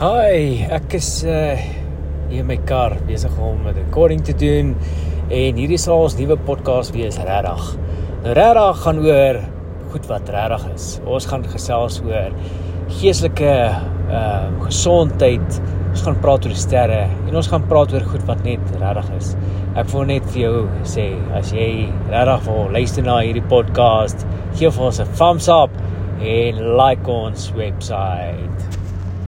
Hi, ek is uh hier in my kar besig om 'n recording te doen en hierdie sal ons nuwe podcast wees regtig. Nou regtig gaan oor goed wat regtig is. Ons gaan gesels oor geestelike uh gesondheid. Ons gaan praat oor die sterre en ons gaan praat oor goed wat net regtig is. Ek wil net vir jou sê as jy regtig wil luister na hierdie podcast, gee vir ons 'n thumbs up en like ons webwerf.